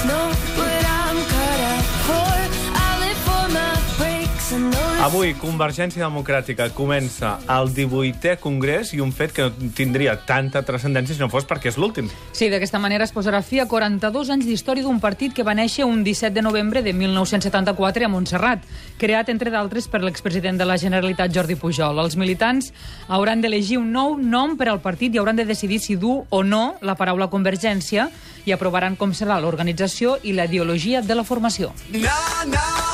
snow, but I'm cut out for. Avui, Convergència Democràtica comença el 18è Congrés i un fet que no tindria tanta transcendència si no fos perquè és l'últim. Sí, d'aquesta manera es posarà fi a 42 anys d'història d'un partit que va néixer un 17 de novembre de 1974 a Montserrat, creat, entre d'altres, per l'expresident de la Generalitat, Jordi Pujol. Els militants hauran d'elegir un nou nom per al partit i hauran de decidir si dur o no la paraula convergència i aprovaran com serà l'organització i la ideologia de la formació. No, no,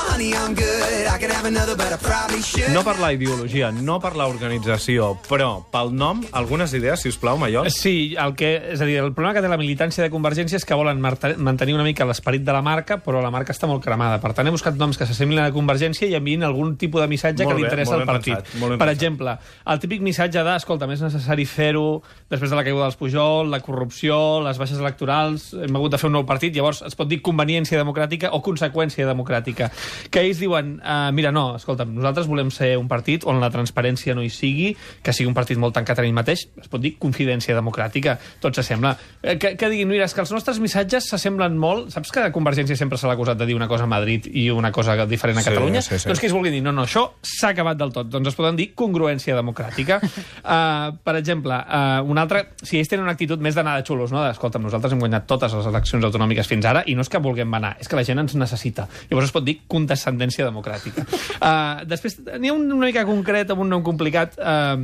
No per la ideologia, no per l'organització, però pel nom, algunes idees, si us plau, Mallol? Sí, el que, és a dir, el problema que té la militància de Convergència és que volen mantenir una mica l'esperit de la marca, però la marca està molt cremada. Per tant, he buscat noms que s'assemblin a la Convergència i enviïn algun tipus de missatge Molt que li interessa al partit. pensat, per pensat. exemple, el típic missatge de, escolta, més necessari fer-ho després de la caiguda dels Pujol, la corrupció, les baixes electorals, hem hagut de fer un nou partit, llavors es pot dir conveniència democràtica o conseqüència democràtica. Que ells diuen, uh, mira, no, escolta, nosaltres volem ser un partit on la transparència no hi sigui, que sigui un partit molt tancat en ell mateix, es pot dir confidència democràtica, tot s'assembla. Eh, que, que diguin, mira, és que els nostres missatges s'assemblen molt... Saps que a Convergència sempre se l'ha acusat de dir una cosa a Madrid i una cosa diferent a Sí, Catalunya? sí, sí. Doncs que ells vulguin dir, no, no, això s'ha acabat del tot. Doncs es poden dir congruència democràtica. uh, per exemple, uh, un altre... Si ells tenen una actitud més d'anar de xulos, no? d'escolta, nosaltres hem guanyat totes les eleccions autonòmiques fins ara i no és que vulguem anar, és que la gent ens necessita. Llavors es pot dir condescendència democràtica. Uh, després, n'hi ha un una mica concret, amb un nom complicat, uh,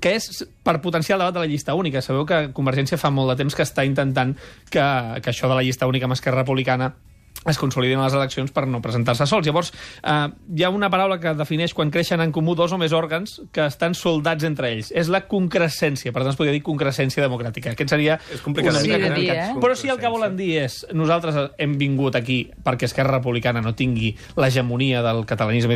que és per potenciar el debat de la llista única. Sabeu que Convergència fa molt de temps que està intentant que, que això de la llista única amb Esquerra Republicana es consolidin les eleccions per no presentar-se sols. Llavors, eh, hi ha una paraula que defineix quan creixen en comú dos o més òrgans que estan soldats entre ells. És la concrescència, per tant es podria dir concrescència democràtica. Aquest seria És complicat. una Sí, dir, eh? Però si el que volen dir és nosaltres hem vingut aquí perquè Esquerra Republicana no tingui l'hegemonia del catalanisme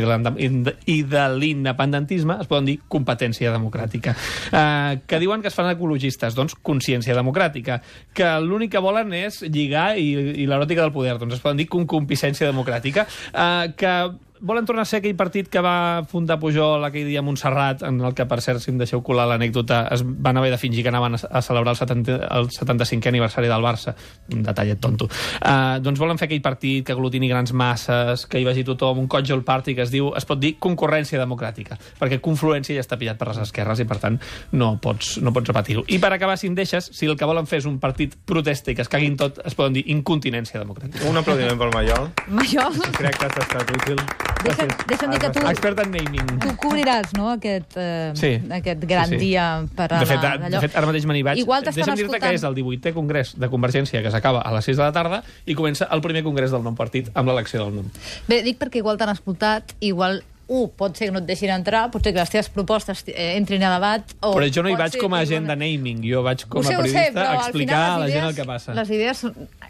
i de l'independentisme, es poden dir competència democràtica. Uh, que diuen que es fan ecologistes, doncs consciència democràtica. Que l'únic que volen és lligar i, i l'eròtica del poder, doncs es poden dir concupiscència democràtica. Uh, que volen tornar a ser aquell partit que va fundar Pujol aquell dia a Montserrat, en el que, per cert, si em deixeu colar l'anècdota, es van haver de fingir que anaven a, a celebrar el, 70, el 75è aniversari del Barça. Un detallet tonto. Uh, doncs volen fer aquell partit que aglutini grans masses, que hi vagi tothom, un cotgel party que es diu, es pot dir concurrència democràtica, perquè confluència ja està pillat per les esquerres i, per tant, no pots, no pots repetir-ho. I per acabar, si em deixes, si el que volen fer és un partit protesta i que es caguin tot, es poden dir incontinència democràtica. Un aplaudiment pel Mallol. Major, Crec que t'ha estat útil. Deixa'm, deixa'm dir que tu, Expert en naming. tu cobriràs no, aquest, eh, Sí. aquest gran Sí, sí. dia per a De fet, la, de fet, ara mateix me n'hi vaig. Igual t'estan Deixa'm dir-te que és escoltant. el 18è congrés de Convergència que s'acaba a les 6 de la tarda i comença el primer congrés del nou partit amb l'elecció del nom. Bé, dic perquè igual t'han escoltat, igual un, pot ser que no et deixin entrar, pot ser que les teves propostes eh, entrin a debat... O Però jo no hi vaig com a agent de naming, jo vaig com sé, a sé, periodista però a al explicar final a la les gent el idees- que passa. Les idees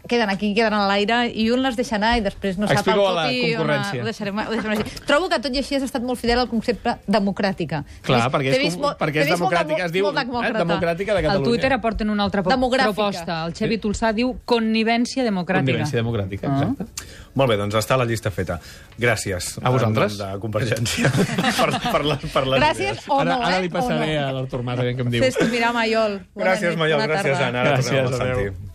queden aquí, queden a l'aire, i un les deixa anar i després no sap el Explico a la copy... on concurrència. Ho deixarem, ho deixarem així. Trobo que tot i així has estat molt fidel al concepte democràtica. Clar, vist- perquè és vist com- molt- perquè és molt democràtica, es diu, molt eh, demòcrata. democràtica de Al Catalunya. Twitter aporten una altra proposta. El Xevi Tulsà diu connivència democràtica. Convivència democràtica, Ah. exacte. Molt bé, doncs està la llista feta. Gràcies. A vosaltres. nom De Convergència. per, per, la, per les Gràcies idees. o ara, no, ara eh? li passaré no. a l'Artur Mas, a veure què em diu. Fes tu mirar Maiol. Gràcies, bona Gràcies. Anna. Ara Gràcies, tornem a adéu. sentir.